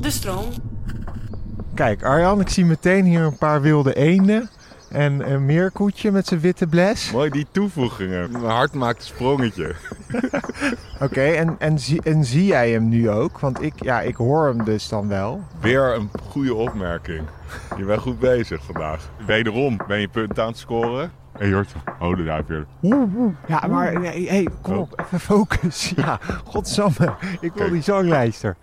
de stroom. Kijk, Arjan, ik zie meteen hier een paar wilde eenden. En een meerkoetje met zijn witte bles. Mooi die toevoegingen. Mijn hart maakt een sprongetje. Oké, en, en, zie, en zie jij hem nu ook? Want ik, ja, ik hoor hem dus dan wel. Weer een goede opmerking. Je bent goed bezig vandaag. Wederom ben je punten aan het scoren. Hé hey, Jort, oh de duif weer. Ja, maar hey, kom op, even focus. Ja, godsamme, ik wil die zanglijster.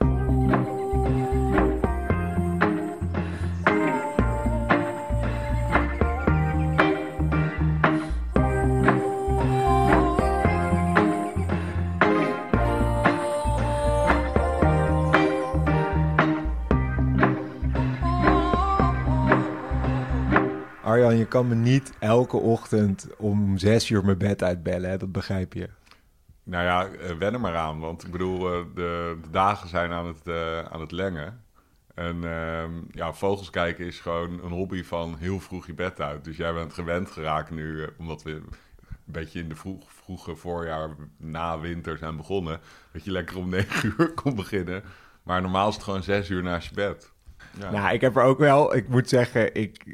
Je kan me niet elke ochtend om zes uur mijn bed uitbellen, hè? dat begrijp je. Nou ja, eh, wen er maar aan. Want ik bedoel, eh, de, de dagen zijn aan het, eh, aan het lengen. En ehm, ja, vogels kijken is gewoon een hobby van heel vroeg je bed uit. Dus jij bent gewend geraakt nu, omdat we een beetje in de vroeg, vroege voorjaar na winter zijn begonnen. Dat je lekker om negen uur kon beginnen. Maar normaal is het gewoon zes uur naast je bed. Ja. Nou, ik heb er ook wel, ik moet zeggen, ik,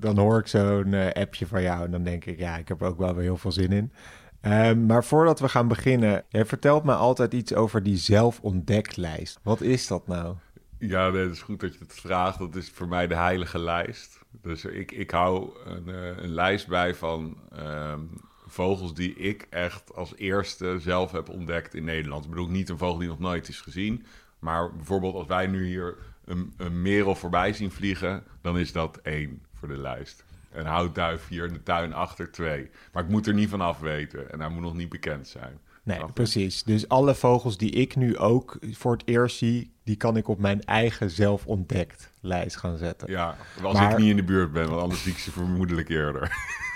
dan hoor ik zo'n eh, appje van jou en dan denk ik, ja, ik heb er ook wel weer heel veel zin in. Ehm, maar voordat we gaan beginnen, jij vertelt me altijd iets over die zelfontdeklijst. Wat is dat nou? Ja, nee, het is goed dat je het vraagt. Dat is voor mij de heilige lijst. Dus ik, ik hou een, eh, een lijst bij van ehm, vogels die ik echt als eerste zelf heb ontdekt in Nederland. Ik bedoel niet een vogel die nog nooit is gezien. Maar bijvoorbeeld als wij nu hier een, een merel voorbij zien vliegen, dan is dat één voor de lijst. Een houtduif hier in de tuin achter twee. Maar ik moet er niet van af weten en hij moet nog niet bekend zijn. Nee, precies. Dus alle vogels die ik nu ook voor het eerst zie, die kan ik op mijn eigen zelfontdekt lijst gaan zetten. Ja, als Maar- ik niet in de buurt ben, want anders zie ik ze vermoedelijk eerder.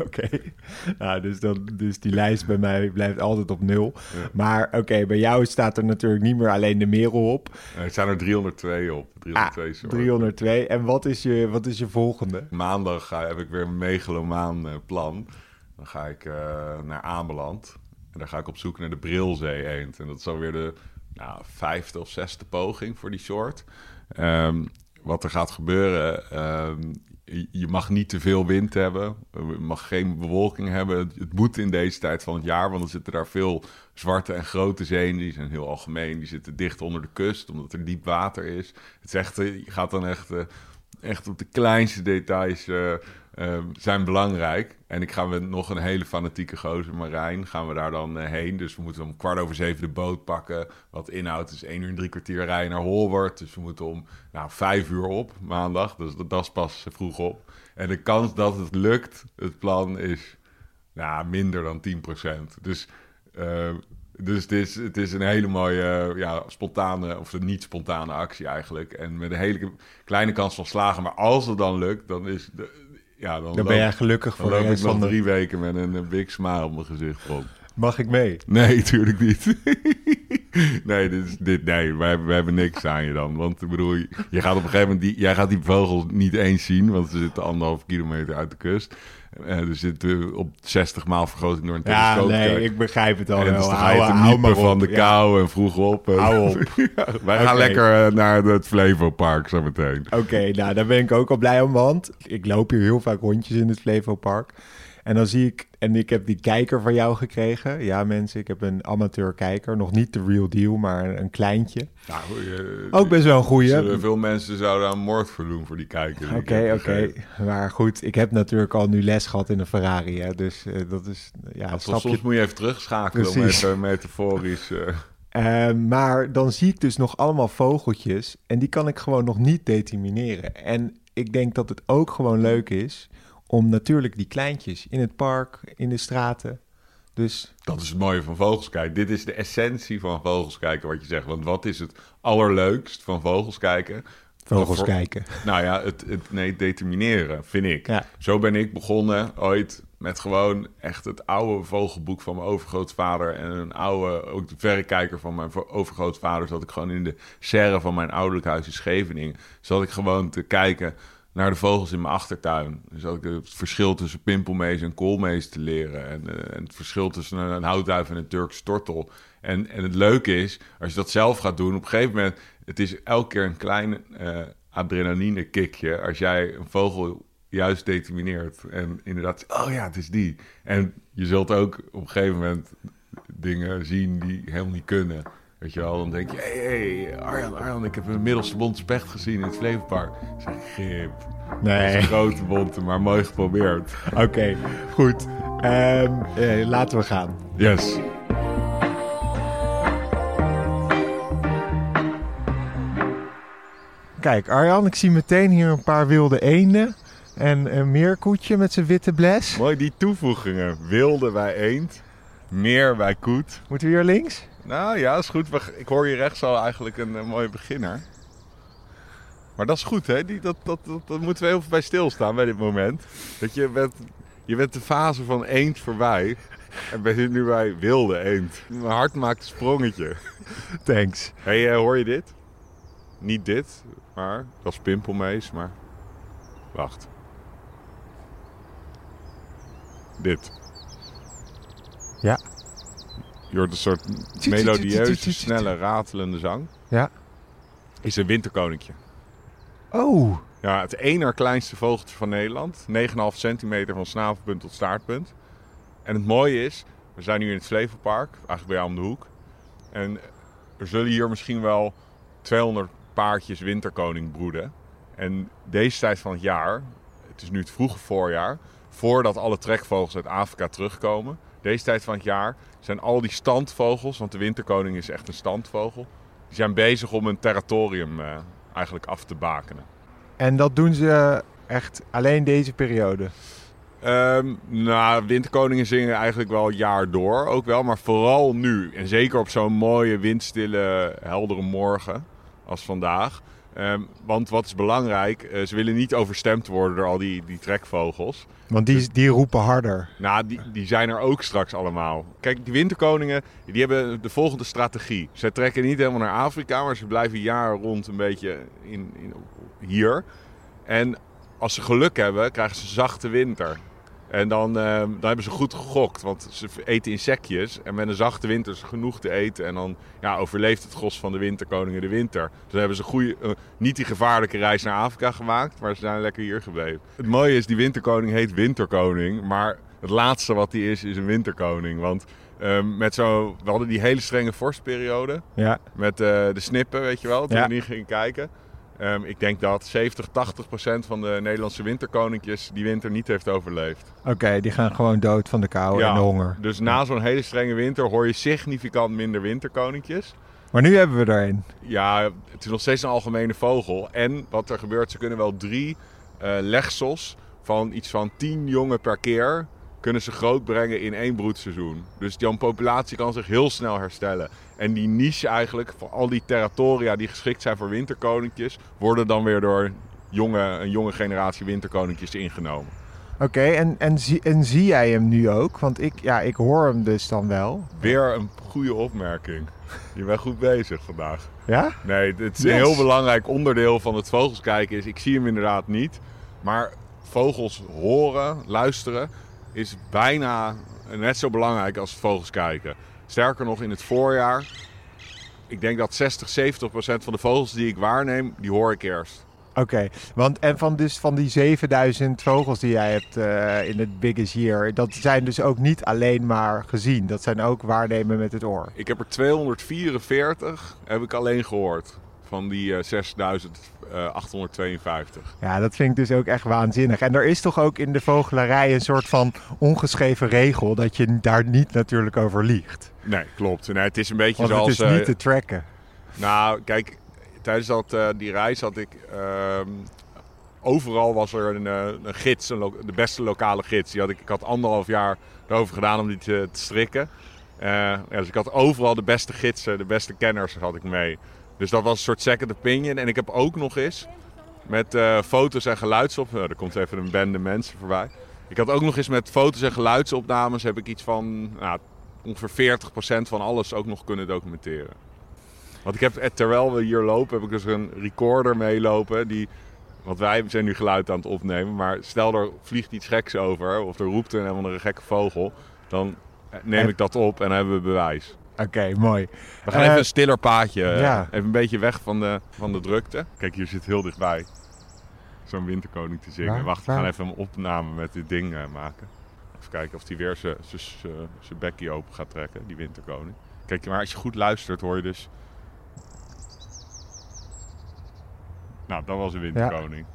Oké, nou, dus, dan, dus die lijst bij mij blijft altijd op nul. Maar oké, bij jou staat er natuurlijk niet meer alleen de merel op. Er zijn er 302 op. 302 Ah, soorten. 302. En wat is je, wat is je volgende? Maandag ga, heb ik weer een megalomaan eh, plan. Dan ga ik eh, naar Ameland. En dan ga ik op zoek naar de brilzee eend. En dat is alweer de nou, vijfde of zesde poging voor die soort. Ehm, wat er gaat gebeuren... ehm, je- mag niet te veel wind hebben. Je mag geen bewolking hebben. Het, moet in deze tijd van het jaar, want dan zitten daar veel zwarte en grote zeeën. Die zijn heel algemeen. Die zitten dicht onder de kust, omdat er diep water is. Het is echt, je gaat dan echt, eh, echt op de kleinste details eh, eh, zijn belangrijk. En ik ga met nog een hele fanatieke gozer, Marijn, gaan we daar dan eh, heen. Dus we moeten om kwart over zeven de boot pakken. Wat inhoudt is één uur en drie kwartier rijden naar Holwart. Dus we moeten om nou, vijf uur op maandag. Dus dat, is pas vroeg op. En de kans dat het lukt, het plan is nou, minder dan 10%. Dus, eh, dus het, is, het is een hele mooie, ja, spontane, of niet spontane actie eigenlijk. En met een hele kleine kans van slagen. Maar als het dan lukt, dan is de, ja, dan, Dan ben jij gelukkig dan voor de loop ik rest nog van de... drie weken met een, een big smile op mijn gezicht rond. Mag ik mee? Nee, tuurlijk niet. nee, dit is, dit, nee wij, hebben- wij hebben niks aan je dan. Want ik bedoel, je, je gaat op een gegeven moment die, jij gaat die vogels niet eens zien, want ze zitten anderhalf kilometer uit de kust. Eh dus zitten op 60 maal vergroting door een Ja, telescoop. nee, kijken. ik begrijp het al en wel. dus dan van de Ja. kou en vroeg op. En- Hou op. Ja, wij gaan lekker eh, naar het Flevopark zo meteen. Oké, nou daar ben ik ook al blij om, want ik loop hier heel vaak rondjes in het Flevopark. En dan zie ik, en ik heb die kijker van jou gekregen. Ja, mensen, ik heb een amateur kijker. Nog niet de real deal, maar een, kleintje. Nou, eh, Ook best wel een goeie. Veel mensen zouden aan moord voor doen voor die kijker. Oké, oké. Maar goed, ik heb natuurlijk al nu les gehad in een Ferrari. Hè, dus eh, dat is, ja, Ja, snap je soms moet je even terugschakelen om Precies. even metaforisch... Eh, maar dan zie ik dus nog allemaal vogeltjes en die kan ik gewoon nog niet determineren. En ik denk dat het ook gewoon leuk is om natuurlijk die kleintjes in het park, in de straten. Dus Dat is het mooie van vogels kijken. Dit is de essentie van vogels kijken, wat je zegt. Want wat is het allerleukst van vogels kijken? vogels Voor- kijken. Nou ja, het, het nee, determineren, vind ik. Ja. Zo ben ik begonnen ooit met gewoon echt het oude vogelboek van mijn overgrootvader... en een oude, ook de verrekijker van mijn overgrootvader... zat ik gewoon in de serre van mijn ouderlijk huis in Scheveningen. Zat ik gewoon te kijken naar de vogels in mijn achtertuin. Dus zat ik het verschil tussen pimpelmees en koolmees te leren... en, eh, en het verschil tussen een, een houtduif en een Turkse tortel... En, en het leuke is, als je dat zelf gaat doen, op een gegeven moment het is elke keer een klein eh adrenaline kickje als jij een vogel juist determineert. En inderdaad, oh ja, het is die. En je zult ook op een gegeven moment dingen zien die helemaal niet kunnen. Weet je wel, dan denk je, hé, hey, hey, Arjan, Arjan, ik heb een middelste bonte specht gezien in het Flevopark. Ik zeg, grip. Dat is Nee. een grote bonte, maar mooi geprobeerd. Oké, goed. Ehm, eh, laten we gaan. Yes. Kijk, Arjan, ik zie meteen hier een paar wilde eenden. En een meerkoetje met zijn witte bles. Mooi die toevoegingen. Wilde bij eend, meer bij koet. Moeten we hier links? Nou ja, is goed. Ik hoor hier rechts al eigenlijk een, eh, mooie beginner. Maar dat is goed, hè? Die, dat, dat, dat, dat moeten we heel veel bij stilstaan bij dit moment. Dat je bent, je bent de fase van eend voorbij. En we zitten nu bij wilde eend. Mijn hart maakt een sprongetje. Thanks. Hé, hey, eh, hoor je dit? Niet dit, maar dat is pimpelmees, maar... Wacht. Dit. Ja. Je hoort een soort melodieuze, snelle, ratelende zang. Ja. Is een winterkoninkje. Oh, Ja, het ene kleinste vogeltje van Nederland. 9,5 centimeter van snavelpunt tot staartpunt. En het mooie is, we zijn nu in het Flevopark, eigenlijk bij jou om de hoek. En er zullen hier misschien wel 200 paardjes winterkoning broeden. En deze tijd van het jaar, het is nu het vroege voorjaar, voordat alle trekvogels uit Afrika terugkomen. Deze tijd van het jaar zijn al die standvogels, want de winterkoning is echt een standvogel. Die zijn bezig om een territorium eh, eigenlijk af te bakenen. en dat doen ze echt alleen deze periode. Ehm, nou, winterkoningen zingen eigenlijk wel jaar door ook wel, maar vooral nu. En zeker op zo'n mooie, windstille, heldere morgen als vandaag. Ehm, want wat is belangrijk, eh, ze willen niet overstemd worden door al die, die trekvogels. Want die, die roepen harder. Nou, die, die zijn er ook straks allemaal. Kijk, die winterkoningen, die hebben de volgende strategie. Ze trekken niet helemaal naar Afrika, maar ze blijven jaar rond een beetje in, in, hier. En als ze geluk hebben, krijgen ze zachte winter. En dan, eh, dan hebben ze goed gegokt, want ze eten insectjes. En met een zachte winter is genoeg te eten. En dan ja, overleeft het gros van de winterkoningen de winter. Dus dan hebben ze goede, eh, niet die gevaarlijke reis naar Afrika gemaakt, maar ze zijn lekker hier gebleven. Het mooie is, die winterkoning heet winterkoning. Maar het laatste wat die is, is een winterkoning. Want ehm, met zo, we hadden die hele strenge vorstperiode. Ja. Met eh, de snippen, weet je wel, toen Ja. we niet gingen kijken. Ehm, ik denk dat 70, 80 procent van de Nederlandse winterkoninkjes die winter niet heeft overleefd. Oké, die gaan gewoon dood van de kou Ja. en de honger. Dus na zo'n hele strenge winter hoor je significant minder winterkoninkjes. Maar nu hebben we er een. Ja, het is nog steeds een algemene vogel. En wat er gebeurt, ze kunnen wel drie eh, legsels van iets van 10 jongen per keer... kunnen ze groot brengen in één broedseizoen. Dus die populatie kan zich heel snel herstellen. En die niche eigenlijk, voor al die territoria die geschikt zijn voor winterkoninkjes... worden dan weer door jonge, een jonge generatie winterkoninkjes ingenomen. Oké, en, en, zie, en zie jij hem nu ook? Want ik, ja, ik hoor hem dus dan wel. Weer een goede opmerking. Je bent goed bezig vandaag. Ja? Nee, het is Yes. een heel belangrijk onderdeel van het vogelskijken. Is, ik zie hem inderdaad niet. Maar vogels horen, luisteren, is bijna net zo belangrijk als vogels kijken. Sterker nog, in het voorjaar, ik denk dat 60, 70 procent van de vogels die ik waarneem, die hoor ik eerst. Oké, want en van, dus van die 7000 vogels die jij hebt eh, in het Biggest Year, dat zijn dus ook niet alleen maar gezien. Dat zijn ook waarnemen met het oor. Ik heb er 244 heb ik alleen gehoord van die eh, 6852. Ja, dat vind ik dus ook echt waanzinnig. En er is toch ook in de vogelarij een soort van ongeschreven regel dat je daar niet natuurlijk over liegt. Nee, klopt. Nee, het is een beetje Want het zoals... is eh, niet te tracken. Nou, kijk, tijdens dat, eh, die reis had ik. ehm, overal was er een, eh, een gids, een de beste lokale gids. Die had ik, ik had anderhalf jaar erover gedaan om die te, te strikken. Eh, ja, dus ik had overal de beste gidsen, de beste kenners had ik mee. Dus dat was een soort second opinion. En ik heb ook nog eens met eh, foto's en geluidsop... Nou, er komt even een bende mensen voorbij. Ik had ook nog eens met foto's en geluidsopnames... heb ik iets van nou, ongeveer 40% van alles ook nog kunnen documenteren. Want ik heb, eh, terwijl we hier lopen, heb ik dus een recorder meelopen. Die, want wij zijn nu geluid aan het opnemen. Maar stel er vliegt iets geks over. Of er roept een helemaal een gekke vogel. Dan eh, neem ik dat op en dan hebben we bewijs. Oké, mooi. We gaan Eh, even een stiller paadje. eh, ja. Even een beetje weg van de, van de drukte. Kijk, hier zit heel dichtbij. Zo'n winterkoning te zingen. Waar? Wacht, we gaan even een opname met dit ding eh, maken. Even kijken of hij weer zijn bekkie open gaat trekken, die winterkoning. Kijk, maar als je goed luistert hoor je dus... Nou, dat was een winterkoning.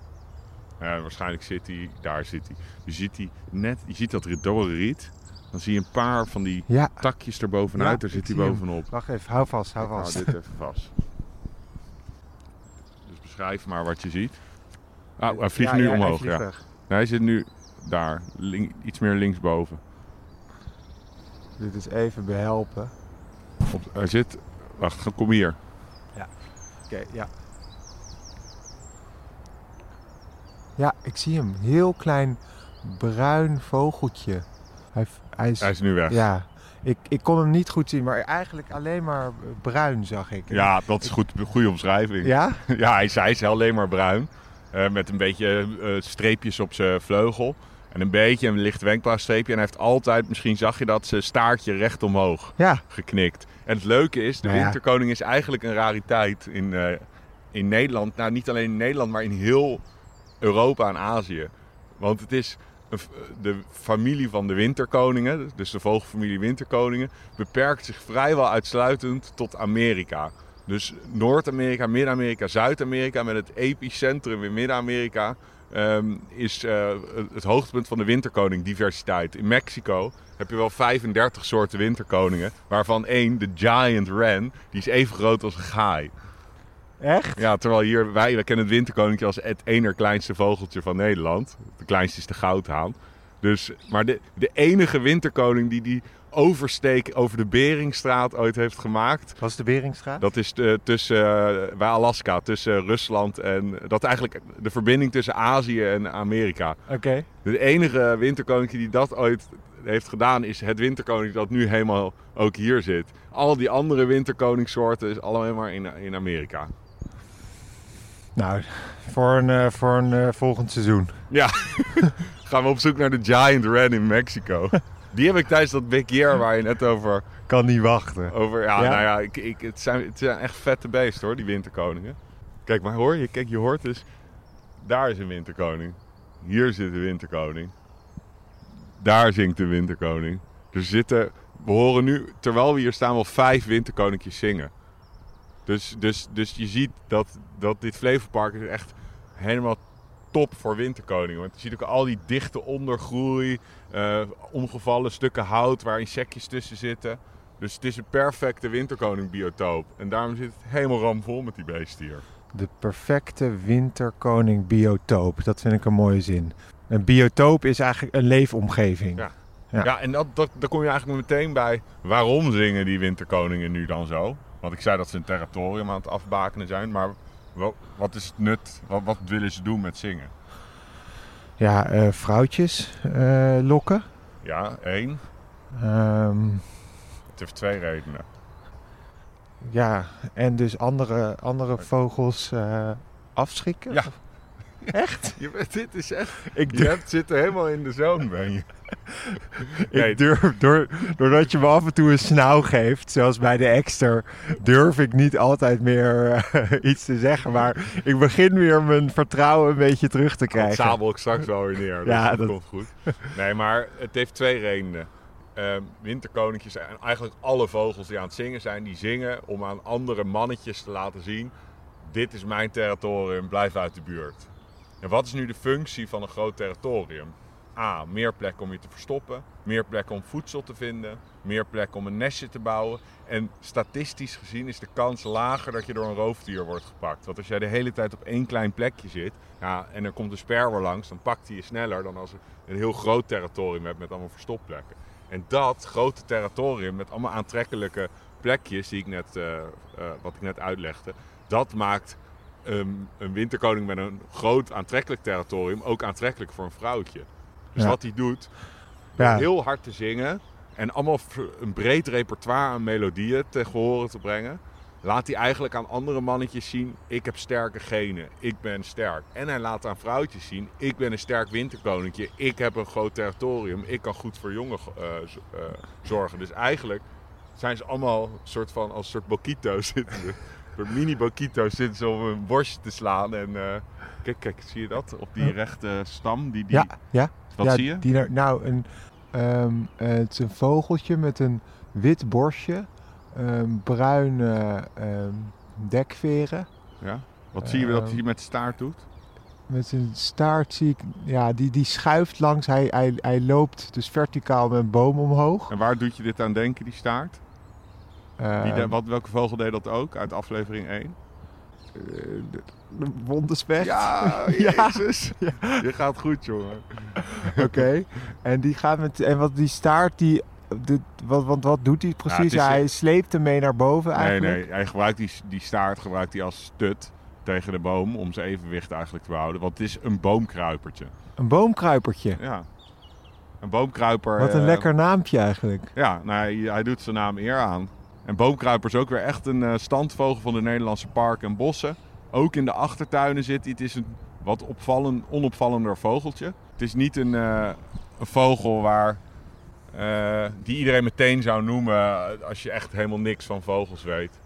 Ja, waarschijnlijk zit hij, daar zit hij. Je ziet, hij net, je ziet dat dorre riet. Dan zie je een paar van die Ja, takjes erbovenuit. Ja, daar zit hij hem. bovenop. wacht even. Hou vast, hou Ik hou vast. dit even vast. Dus beschrijf maar wat je ziet. Ah, hij vliegt Ja, nu ja, hij omhoog. vliegt ja. Nee, hij zit nu daar, link- iets meer linksboven. Dit is even behelpen. Op, hij zit. Wacht, kom hier. Oké, ja. Ja, ik zie hem. Heel klein bruin vogeltje. Hij, hij is... Hij is nu weg. Ja, Ja, ik, ik kon hem niet goed zien, maar eigenlijk alleen maar bruin zag ik. dat is goed, goede omschrijving. Ja? Ja, hij, is, hij is alleen maar bruin. eh, met een beetje eh, streepjes op zijn vleugel. En een beetje een licht wenkbrauwstreepje. En hij heeft altijd, misschien zag je dat, zijn staartje recht omhoog. Ja. geknikt. En het leuke is, de Nou ja. winterkoning is eigenlijk een rariteit in, eh, in Nederland. Nou, niet alleen in Nederland, maar in heel Europa en Azië. Want het is de familie van de winterkoningen, dus de vogelfamilie winterkoningen, beperkt zich vrijwel uitsluitend tot Amerika. Dus Noord-Amerika, Midden-Amerika, Zuid-Amerika met het epicentrum in Midden-Amerika ehm, is eh, het hoogtepunt van de winterkoning diversiteit. In Mexico heb je wel 35 soorten winterkoningen, waarvan één, de giant wren, die is even groot als een gaai. Echt? Ja, terwijl hier, wij, wij kennen het winterkoninkje als het ene kleinste vogeltje van Nederland. De kleinste is de goudhaan. Dus, maar de, de enige winterkoning die die oversteek over de Beringstraat ooit heeft gemaakt, Was de Beringstraat? dat is de, tussen, eh, bij Alaska, tussen Rusland en... Dat eigenlijk de verbinding tussen Azië en Amerika. Oké. De enige winterkoninkje die dat ooit heeft gedaan is het winterkoninkje dat nu helemaal ook hier zit. Al die andere winterkoningssoorten is allemaal maar in, in Amerika. Nou, voor een, eh, voor een eh, volgend seizoen. Ja, gaan we op zoek naar de Giant Red in Mexico. Die heb ik tijdens dat Big Year waar je net over... Kan niet wachten. over ja, Ja? nou ja, ik, ik, het, zijn, het zijn echt vette beesten hoor, die winterkoningen. Kijk, maar hoor je, kijk, je hoort dus... Daar is een winterkoning. Hier zit de winterkoning. Daar zingt de winterkoning. Er zitten... We horen nu, terwijl we hier staan, wel vijf winterkoninkjes zingen. Dus, dus, dus je ziet dat, dat dit Flevopark is echt helemaal top voor winterkoningen. Want je ziet ook al die dichte ondergroei, eh, omgevallen stukken hout waar insectjes tussen zitten. Dus het is een perfecte winterkoning-biotoop. En daarom zit het helemaal ramvol met die beesten hier. De perfecte winterkoning biotoop. Dat vind ik een mooie zin. Een biotoop is eigenlijk een leefomgeving. Ja. Ja. Ja, en dat, dat, daar kom je eigenlijk meteen bij. Waarom zingen die winterkoningen nu dan zo? Want ik zei dat ze een territorium aan het afbakenen zijn. Maar wat, is het nut? Wat, wat willen ze doen met zingen? Ja, eh, vrouwtjes eh, lokken. Ja, één. Ehm, Het heeft twee redenen. ja, en dus andere, andere vogels eh, afschrikken. Ja. Echt? Je, bent- dit is echt... Ik Je hebt zitten helemaal in de zone, ben je. Nee, ik durf door, doordat je me af en toe een snauw geeft, zoals bij de Exter, durf ik niet altijd meer eh, iets te zeggen. Maar ik begin weer mijn vertrouwen een beetje terug te Dat krijgen. sabel ik straks wel weer neer. Dus Ja, dat, dat- komt goed. Nee, maar het heeft twee redenen. Ehm winterkoninkjes en eigenlijk alle vogels die aan het zingen zijn, die zingen om aan andere mannetjes te laten zien: dit is mijn territorium, blijf uit de buurt. En wat is nu de functie van een groot territorium? A. Meer plek om je te verstoppen, meer plek om voedsel te vinden, meer plek om een nestje te bouwen. En statistisch gezien is de kans lager dat je door een roofdier wordt gepakt. Want als jij de hele tijd op één klein plekje zit ja, en er komt een sperwer langs, dan pakt hij je sneller dan als je een heel groot territorium hebt met allemaal verstopplekken. En dat grote territorium met allemaal aantrekkelijke plekjes, die ik net, eh, eh, wat ik net uitlegde, dat maakt een winterkoning met een groot aantrekkelijk territorium ook aantrekkelijk voor een vrouwtje. Dus Ja. wat hij doet, Ja. heel hard te zingen en allemaal een breed repertoire aan melodieën te horen te brengen, laat hij eigenlijk aan andere mannetjes zien: ik heb sterke genen, ik ben sterk. En hij laat aan vrouwtjes zien: ik ben een sterk winterkoninkje, ik heb een groot territorium, ik kan goed voor jongen eh, eh, zorgen. Dus eigenlijk zijn ze allemaal soort van als een soort boquito's zitten. Soort mini boquito's zitten ze op een borstje te slaan. En eh, kijk, kijk, zie je dat? Op die rechte stam. Die, die, Ja, ja. Wat ja, zie je? Die nou, een, ehm, eh, het is een vogeltje met een wit borstje, ehm, bruine ehm, dekveren. Ja? Wat zie je dat hij met staart doet? Met zijn staart zie ik, ja, die, die schuift langs. Hij, hij, hij loopt dus verticaal met een boom omhoog. En waar doet je dit aan denken, die staart? Ehm, wat, welke vogel deed dat ook uit aflevering 1? eh, de, de wondenspecht. Ja, Ja. jezus. Je gaat goed, jongen. Oké. En die gaat met. En wat die staart, die. De, wat, want wat doet hij precies? is- hij sleept hem mee naar boven Nee, eigenlijk. nee. Hij gebruikt die, die staart gebruikt hij als stut tegen de boom om zijn evenwicht eigenlijk te behouden. Want het is een boomkruipertje. Een boomkruipertje. Ja. Een boomkruiper. Wat een eh, lekker naampje eigenlijk. Ja, nou, hij, hij doet zijn naam eer aan. En boomkruiper is ook weer echt een eh, standvogel van de Nederlandse parken en bossen. Ook in de achtertuinen zit. Het is een wat opvallen, onopvallender vogeltje. Het is niet een, eh, een vogel waar, eh, die iedereen meteen zou noemen als je echt helemaal niks van vogels weet.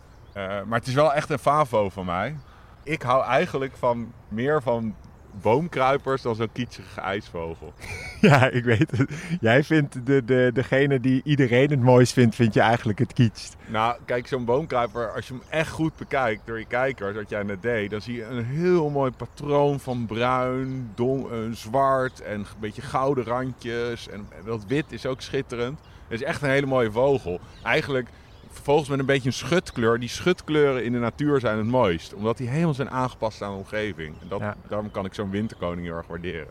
Maar het is wel echt een favo van mij. Ik hou eigenlijk van meer van boomkruipers dan zo'n kietsige ijsvogel. Ja, ik weet het. Jij vindt de, de, degene die iedereen het mooist vindt, vind je eigenlijk het kietst. Nou, kijk, zo'n boomkruiper, als je hem echt goed bekijkt door je kijker, zoals jij net deed, dan zie je een heel mooi patroon van bruin, don, eh, zwart en een beetje gouden randjes. En dat wit is ook schitterend. Het is echt een hele mooie vogel. Eigenlijk vogels met een beetje een schutkleur. Die schutkleuren in de natuur zijn het mooist, omdat die helemaal zijn aangepast aan de omgeving. En dat, Ja. daarom kan ik zo'n winterkoning heel erg waarderen.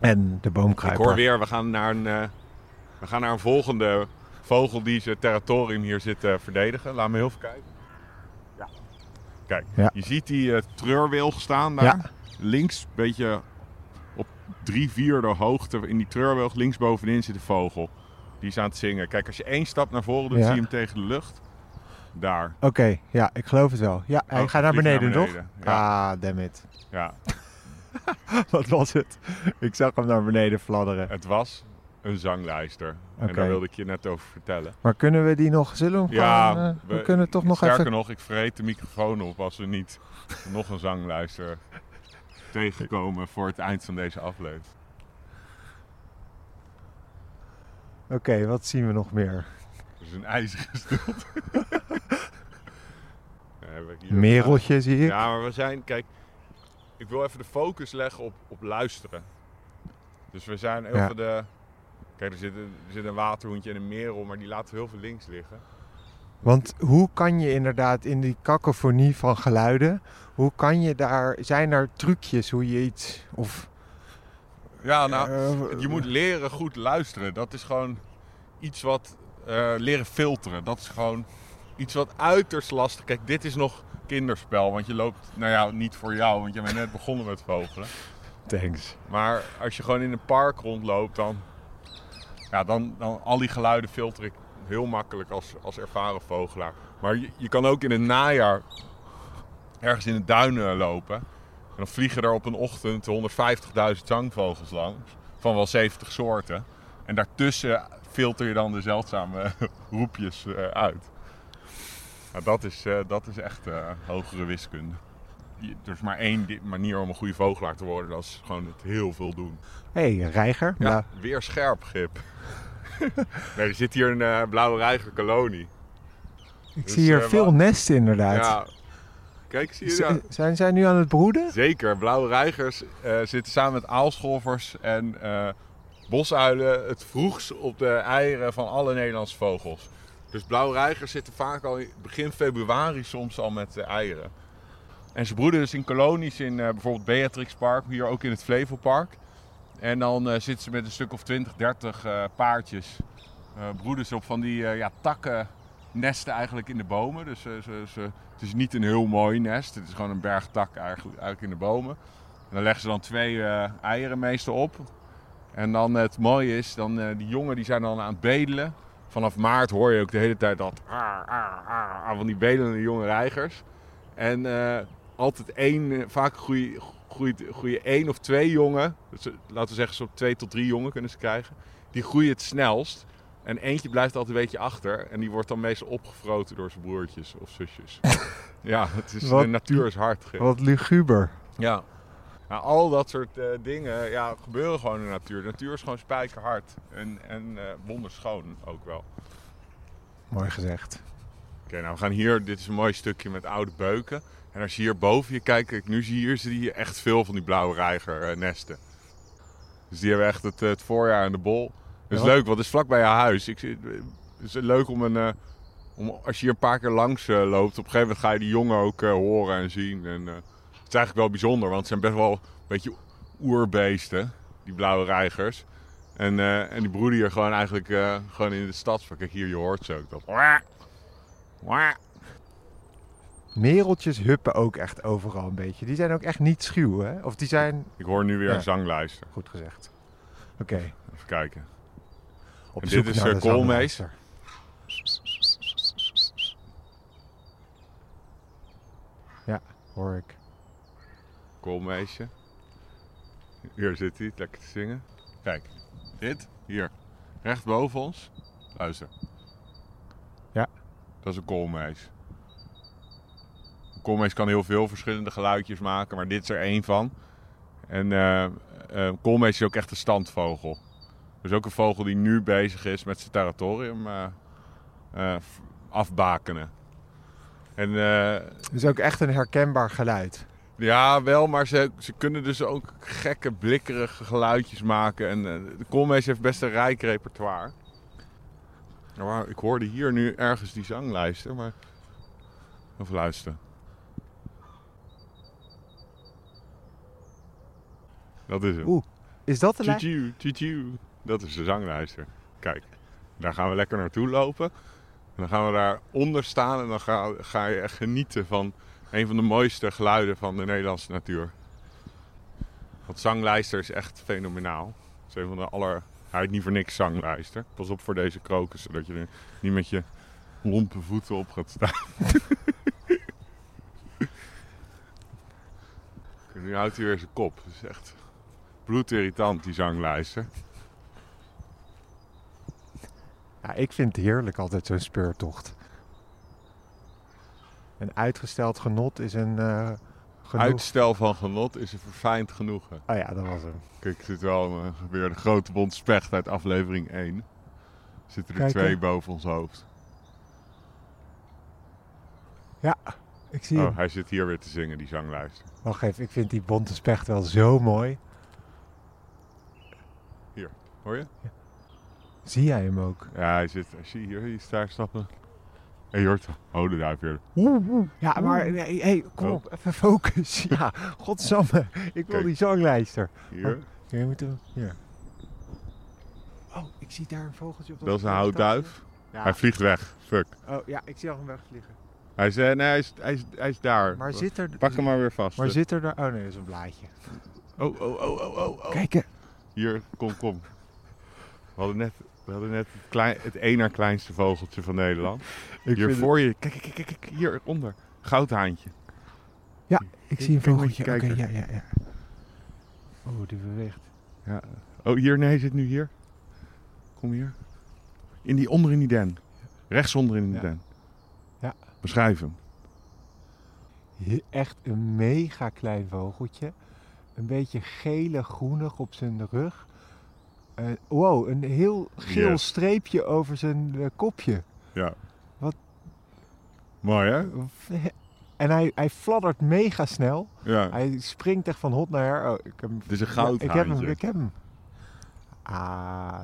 En de Ik boomkruiper. hoor weer, we gaan naar een, eh, we gaan naar een volgende vogel die zijn territorium hier zit te verdedigen. Laat me heel even kijken. Ja. Kijk, Ja. je ziet die eh, treurwilg staan daar. Ja. Links, een beetje op drie vierde hoogte in die treurwilg, links bovenin zit een vogel. Die is aan het zingen. Kijk, als je één stap naar voren doet, Ja. zie je hem tegen de lucht. Daar. Oké, ja, ik geloof het wel. Ja, hij Oh, gaat naar beneden, toch? ja. Ah, damn it. Ja, Wat was het? Ik zag hem naar beneden fladderen. het was een zanglijster. En daar wilde ik je net over vertellen. Maar kunnen we die nog... Zullen we hem Ja, gewoon, eh, we, we- kunnen toch nog Sterker even... nog, ik verreed de microfoon op als we niet nog een zanglijster tegenkomen voor het eind van deze aflevering. Oké, wat zien we nog meer? Dat is een ijzige stilte. Ja, Mereltje zie ik. Ja, maar we zijn, kijk, ik wil even de focus leggen op, op luisteren. Dus we zijn heel Ja. veel de... Kijk, er zit, een, er zit een waterhoentje en een merel, maar die laten we heel veel links liggen. Want hoe kan je inderdaad in die kakofonie van geluiden... Hoe kan je daar... Zijn er trucjes hoe je iets... Of, Ja, nou, eh, Je moet leren goed luisteren. Dat is gewoon iets wat eh, leren filteren. Dat is gewoon iets wat uiterst lastig. Kijk, dit is nog kinderspel. Want je loopt, nou ja, niet voor jou, want je bent net begonnen met vogelen. Thanks. Maar als je gewoon in een park rondloopt, dan, ja, dan, dan al die geluiden filter ik heel makkelijk als, als ervaren vogelaar. Maar je, je kan ook in het najaar ergens in de duinen lopen. En dan vliegen er op een ochtend 150.000 zangvogels langs. Van wel 70 soorten. En daartussen filter je dan de zeldzame roepjes eh, uit. Nou, dat, is, eh, dat is echt eh, hogere wiskunde. Er is maar één manier om een goede vogelaar te worden. Dat is gewoon het heel veel doen. Hé, hey, reiger. Ja, Nou, weer scherp, Gip. nee, er zit hier een eh, blauwe reigerkolonie. ik dus, zie hier veel nesten inderdaad. Ja. Kijk, zie je Z-? Zijn zij nu aan het broeden? Zeker, blauwe reigers eh, zitten samen met aalscholvers en eh, bosuilen het vroegst op de eieren van alle Nederlandse vogels. Dus blauwe reigers zitten vaak al in begin februari soms al met de eieren. En ze broeden dus in kolonies in eh, bijvoorbeeld Beatrix Park, hier ook in het Flevopark. En dan zitten ze met een stuk of 20, 30 eh, paardjes. broeden ze op van die ja, takken nesten eigenlijk in de bomen. Dus eh, ze, ze, het is niet een heel mooi nest. Het is gewoon een berg tak eigenlijk, eigenlijk in de bomen. En dan leggen ze dan twee eh, eieren meestal op. En dan het mooie is, dan, eh, die jongen die zijn dan aan het bedelen. Vanaf maart hoor je ook de hele tijd dat "Ar, ar, ar", ar van die bedelende jonge reigers. En altijd één, vaak groeien, groeit, groeien één of twee jongen. Dus, laten we zeggen, zo'n twee tot drie jongen kunnen ze krijgen. Die groeien het snelst. En eentje blijft altijd een beetje achter. En die wordt dan meestal opgefroten door zijn broertjes of zusjes. ja, het is, Wat- de natuur is hard. Wat luguber. Ja. Nou, al dat soort eh, dingen ja, gebeuren gewoon in de natuur. De natuur is gewoon spijkerhard. En, en eh wonderschoon ook wel. Mooi gezegd. Oké, nou we gaan hier. Dit is een mooi stukje met oude beuken. En als je hier boven je kijkt, kijk, nu zie je hier zie je echt veel van die blauwe reiger eh, nesten. Dus die hebben echt het, het voorjaar in de bol. Dat is Ja. leuk, want het is vlak bij je huis. Ik, het is leuk om een. eh, om, als je hier een paar keer langs eh, loopt, op een gegeven moment ga je die jongen ook eh, horen en zien. En, het is eigenlijk wel bijzonder, want het zijn best wel een beetje oerbeesten, die blauwe reigers. En, en die broeden hier gewoon eigenlijk gewoon in de stad. Kijk, hier, je hoort ze ook. Dat. Mereltjes huppen ook echt overal een beetje. Die zijn ook echt niet schuw, hè? Of die zijn... Ik hoor nu weer Ja. een zanglijster. Goed gezegd. Oké. Even kijken. Op En zoek dit is, naar eh, de koolmees. zanglijster. Ja, hoor ik. Koolmeisje. Hier zit hij, lekker te zingen. Kijk, dit, hier, recht boven ons. Luister. Ja. Dat is een koolmees. Een koolmees kan heel veel verschillende geluidjes maken, maar dit is er één van. En eh, koolmees is ook echt een standvogel. Dus ook een vogel die nu bezig is met zijn territorium eh, eh, afbakenen. En eh, Het is ook echt een herkenbaar geluid. ja, wel, maar ze, ze kunnen dus ook gekke, blikkerige geluidjes maken. En de Koolmees heeft best een rijk repertoire. Maar ik hoorde hier nu ergens die zanglijster, maar... Even luisteren. Dat is hem. Oeh, is dat de lijn? Dat is de zanglijster. Kijk, daar gaan we lekker naartoe lopen. En dan gaan we daar onder staan en dan ga, ga je echt genieten van een van de mooiste geluiden van de Nederlandse natuur. Want zanglijster is echt fenomenaal. Het is een van de aller... Hij heet niet voor niks zanglijster. Pas op voor deze krokus, zodat je er niet met je lompe voeten op gaat staan. Nu houdt hij weer zijn kop. Het is echt bloedirritant, die zanglijster. Ja, ik vind het heerlijk altijd zo'n speurtocht. Een uitgesteld genot is een uh, genoeg... Uitstel van genot is een verfijnd genoegen. Oh ja, dat was hem. Kijk, er zit wel uh, weer de grote bond specht uit aflevering 1. Zitten er Kijk, twee boven ons hoofd. Ja, ik zie Oh, hem. hij zit hier weer te zingen, die zanglijster. Wacht even, ik vind die bonte specht wel zo mooi. Hoor je? Zie jij hem ook? Ja, hij zit. Zie je hier, hier daar stappen. En je hoort. Oh, de duif weer. Ja, maar nee, hey, kom Oh. op, even focus. Ja, godsamme. Ik wil Kijk. die zanglijster. Hier. Moet hem, hier. Oh, ik zie daar een vogeltje op Dat is een houtduif. Ja. Hij vliegt weg. Fuck. Oh, ja, ik zie al hem wegvliegen. Hij is, eh, nee, hij is, hij is, hij is daar. Maar zit er... Pak hem maar weer vast. Maar zit er daar... Oh nee, dat is een blaadje. Oh, oh, oh, oh, oh, oh. Kijk, hè. Hier, kom, kom. We hadden net, we hadden net het, klein, het na kleinste vogeltje van Nederland. ik, hier voor je. Kijk, kijk, kijk, kijk. Hieronder. Goudhaantje. het- ik zie een vogeltje. Oké, ja, ja, ja. Oh, die beweegt. Oh, hier, nee, hij zit nu hier. Kom hier. In die, onder in die den. Rechtsonder in die Ja. den. Ja. Beschrijf hem. He- Echt een mega klein vogeltje. Een beetje gele groenig op zijn rug. Eh, wow, een heel geel Yes. streepje over zijn eh, kopje. Ja. Wat? Mooi, hè? En hij, hij fladdert mega snel. Ja. Hij springt echt van hot naar her. Oh, ik heb. Het is een Ja, ik heb hem, goudhaantje. ik heb hem. Ah,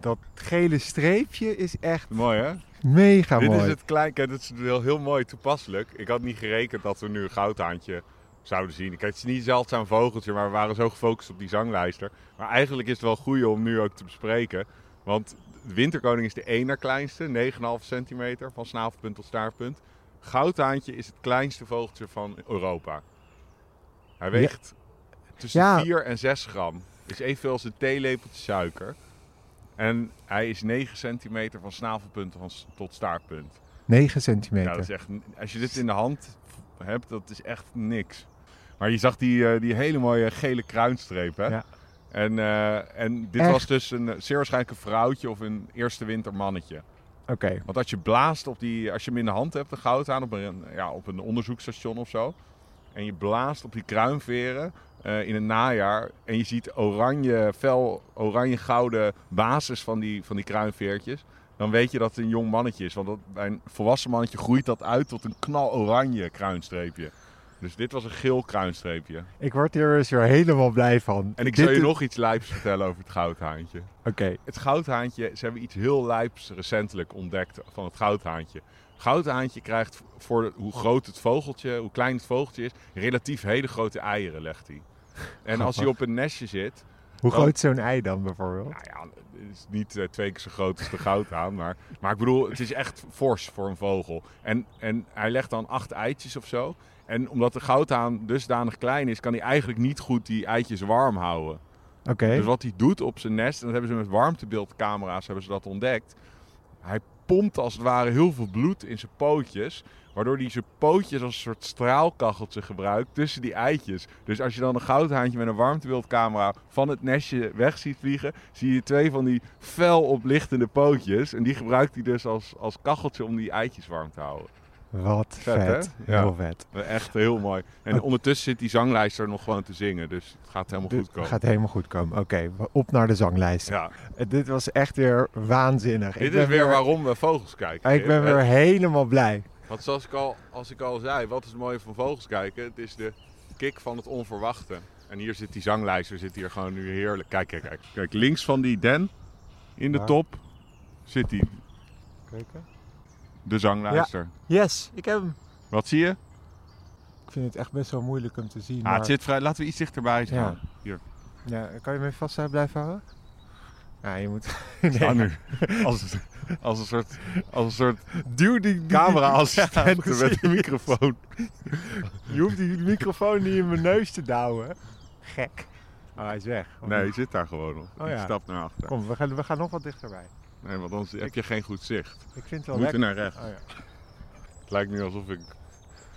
dat gele streepje is echt Mooi, hè? mega Dit mooi. is het klein... Dat is heel, heel mooi toepasselijk. Ik had niet gerekend dat we nu een goudhaantje zouden zien. Kijk, het is niet zeldzaam vogeltje, maar we waren zo gefocust op die zanglijster. Maar eigenlijk is het wel goed om nu ook te bespreken. Want de winterkoning is de na kleinste, 9,5 centimeter van snavelpunt tot staartpunt. Goudhaantje is het kleinste vogeltje van Europa. Hij weegt tussen Ja. 4 en 6 gram. Is evenveel als een theelepeltje suiker. En hij is 9 centimeter van snavelpunt tot staartpunt. 9 centimeter. Ja, dat is echt, als je dit in de hand hebt, dat is echt niks. Maar je zag die, eh, die hele mooie gele kruinstreep, hè? Ja. En, eh, en dit Echt? was dus een, zeer waarschijnlijk een vrouwtje of een eerste winter mannetje. Oké. Want als je blaast op die, als je hem in de hand hebt, de goudhaan, op een, ja, op een onderzoeksstation of zo. En je blaast op die kruinveren eh, in het najaar. En je ziet oranje, fel oranje gouden basis van die, van die kruinveertjes. Dan weet je dat het een jong mannetje is. Want dat, bij een volwassen mannetje groeit dat uit tot een knaloranje kruinstreepje. Dus dit was een geel kruinstreepje. Ik word hier dus weer helemaal blij van. En ik Dit zal je is- nog iets lijps vertellen over het goudhaantje. Oké. Het goudhaantje, ze hebben iets heel lijps recentelijk ontdekt van het goudhaantje. Goudhaantje krijgt voor hoe groot het vogeltje, hoe klein het vogeltje is, relatief hele grote eieren legt hij. En als hij op een nestje zit, Hoe groot is zo'n ei dan bijvoorbeeld? nou ja, het is niet eh, twee keer zo groot als de goudhaan, maar, maar ik bedoel, het is echt fors voor een vogel. En, en hij legt dan acht eitjes of zo. En omdat de goudhaan dusdanig klein is, kan hij eigenlijk niet goed die eitjes warm houden. Oké. Dus wat hij doet op zijn nest, en dat hebben ze met warmtebeeldcamera's hebben ze dat ontdekt. Hij pompt als het ware heel veel bloed in zijn pootjes. Waardoor hij zijn pootjes als een soort straalkacheltje gebruikt tussen die eitjes. Dus als je dan een goudhaantje met een warmtebeeldcamera van het nestje weg ziet vliegen, zie je twee van die fel oplichtende pootjes. En die gebruikt hij dus als, als kacheltje om die eitjes warm te houden. Wat Vet, vet. hè? Heel Ja. vet. Echt heel mooi. En ondertussen zit die zanglijster nog gewoon te zingen. Dus het gaat helemaal goed komen. gaat helemaal goed komen. Oké, op naar de zanglijst. Ja. Eh, Dit was echt weer waanzinnig. Dit ik is weer waarom we vogels kijken. Ik ben weer Eh, helemaal blij. Want zoals ik al, als ik al zei, wat is het mooie van vogels kijken? Het is de kick van het onverwachte. En hier zit die zanglijster zit hier gewoon nu heerlijk. Kijk, kijk, kijk. Kijk, links van die den, in de top, zit die, Kijken. De zanglijster. Yes, ik heb hem. Wat zie je? Ik vind het echt best wel moeilijk om te zien. Ah, maar... het zit vrij, laten we iets dichterbij staan. Hier. Ja, kan je me vast blijven houden? Ja, je moet... Nu. Als, als een soort, als een soort Duw die camera-assistent Ja, met een microfoon. Je hoeft die microfoon niet in mijn neus te douwen. Gek. Oh, hij is weg. Nee, je zit daar gewoon nog. Oh Je ja. stapt naar achter. Kom, we gaan, we gaan nog wat dichterbij. Nee, want anders heb je geen goed zicht. Ik vind het We wel moeten naar rechts. Oh, ja. Het lijkt nu alsof ik,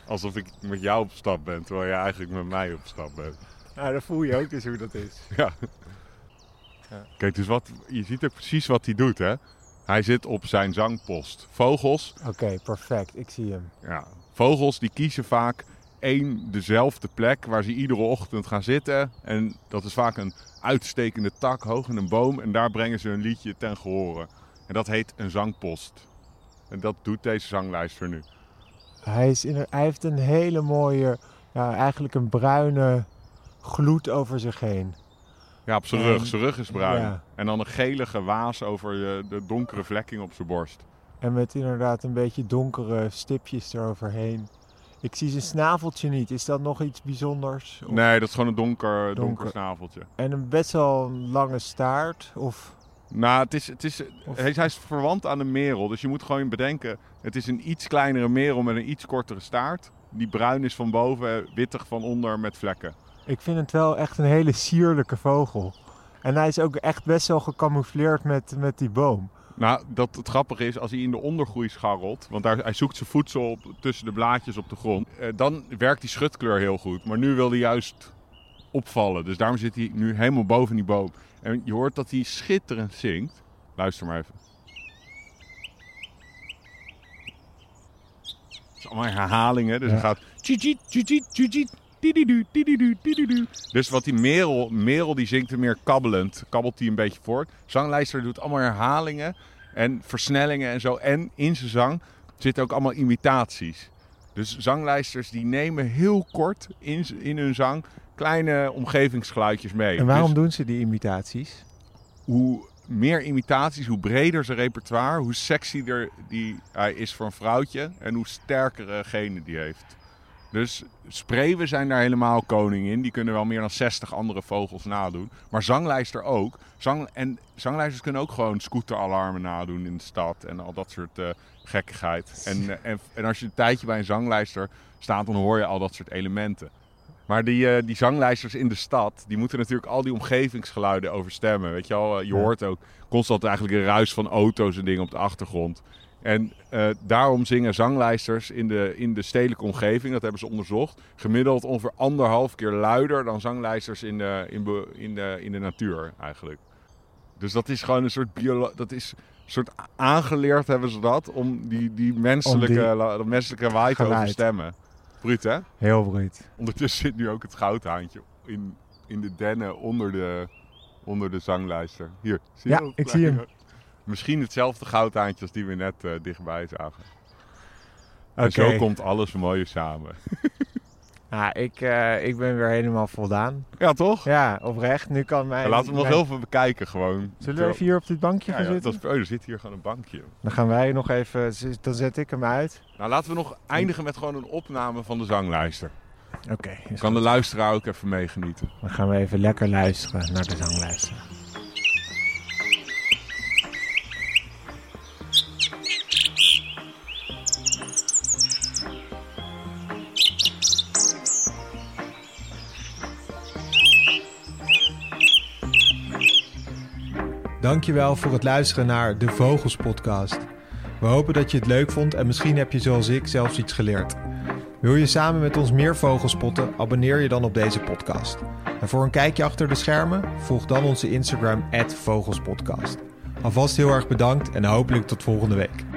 alsof ik met jou op stap ben, terwijl je eigenlijk met mij op stap bent. Nou, dan voel je ook eens hoe dat is. Ja. Ja. Kijk, dus wat, je ziet ook precies wat hij doet, hè? Hij zit op zijn zangpost. Vogels, Oké, perfect. Ik zie hem. ja, vogels die kiezen vaak één dezelfde plek waar ze iedere ochtend gaan zitten. En dat is vaak een uitstekende tak hoog in een boom. En daar brengen ze hun liedje ten gehore. En dat heet een zangpost. En dat doet deze zanglijster nu. Hij, is in, hij heeft een hele mooie, ja, eigenlijk een bruine gloed over zich heen. Ja, op zijn En- rug. Zijn rug is bruin. ja. En dan een gelige waas over de, de donkere vlekking op zijn borst. En met inderdaad een beetje donkere stipjes eroverheen. Ik zie zijn snaveltje niet. Is dat nog iets bijzonders? Of- Nee, dat is gewoon een donker, donker. Donker. snaveltje. En een best wel een lange staart? Of... Nou, het is, het is, Of- hij, hij is verwant aan de merel. Dus je moet gewoon bedenken, het is een iets kleinere merel met een iets kortere staart. Die bruin is van boven, wittig van onder met vlekken. Ik vind het wel echt een hele sierlijke vogel. En hij is ook echt best wel gecamoufleerd met, met die boom. Nou, dat het grappige is, als hij in de ondergroei scharrelt, want daar, hij zoekt zijn voedsel op, tussen de blaadjes op de grond, eh, dan werkt die schutkleur heel goed. Maar nu wil hij juist opvallen, dus daarom zit hij nu helemaal boven die boom. En je hoort dat hij schitterend zingt. Luister maar even. Het is allemaal herhalingen, dus Ja. hij gaat... tjitjit, tjitjit, tjitjit, tididu, tididu, tididu. Dus wat die merel, merel die zingt er meer kabbelend, kabbelt hij een beetje voort. Zanglijster doet allemaal herhalingen en versnellingen en zo. En in zijn zang zitten ook allemaal imitaties. Dus zanglijsters die nemen heel kort in, in hun zang kleine omgevingsgeluidjes mee. En waarom Dus doen ze die imitaties? hoe meer imitaties, hoe breder zijn repertoire, hoe sexier die hij is voor een vrouwtje en hoe sterkere genen die heeft. Dus spreeuwen zijn daar helemaal koning in. Die kunnen wel meer dan 60 andere vogels nadoen. Maar zanglijster ook. Zang, en zanglijsters kunnen ook gewoon scooteralarmen nadoen in de stad en al dat soort eh, gekkigheid. En, eh, en, en als je een tijdje bij een zanglijster staat, dan hoor je al dat soort elementen. Maar die, eh, die zanglijsters in de stad, die moeten natuurlijk al die omgevingsgeluiden overstemmen. Weet je Eh, je hoort ook constant eigenlijk een ruis van auto's en dingen op de achtergrond. En eh, daarom zingen zanglijsters in de, in de stedelijke omgeving, dat hebben ze onderzocht, gemiddeld ongeveer anderhalf keer luider dan zanglijsters in de, in, be- in de, in de natuur eigenlijk. Dus dat is gewoon een soort biolo dat is een soort aangeleerd hebben ze dat om die, die menselijke, die- la- menselijke waai te overstemmen. Bruut hè? Heel bruut. Ondertussen zit nu ook het goudhaantje in, in de dennen onder de, onder de zanglijster. Hier, zie je Ja, ik zie hem. Misschien hetzelfde goudhaantje als die we net eh, dichtbij zagen. En zo komt alles mooi samen. Nou, ik, eh, ik ben weer helemaal voldaan. Ja, toch? Ja, oprecht. Nu kan mijn... En laten we nog heel veel bekijken gewoon. Zullen we even hier op dit bankje Ja, gaan ja, zitten? dat is, oh, er zit hier gewoon een bankje. Dan gaan wij nog even... Dan zet ik hem uit. Nou, laten we nog eindigen met gewoon een opname van de zanglijster. Oké. Kan de luisteraar ook even meegenieten. Dan gaan we even lekker luisteren naar de zanglijsten. Dankjewel voor het luisteren naar de Vogels Podcast. We hopen dat je het leuk vond en misschien heb je zoals ik zelfs iets geleerd. Wil je samen met ons meer vogels spotten? Abonneer je dan op deze podcast. En voor een kijkje achter de schermen, volg dan onze Instagram @vogelspodcast. Alvast heel erg bedankt en hopelijk tot volgende week.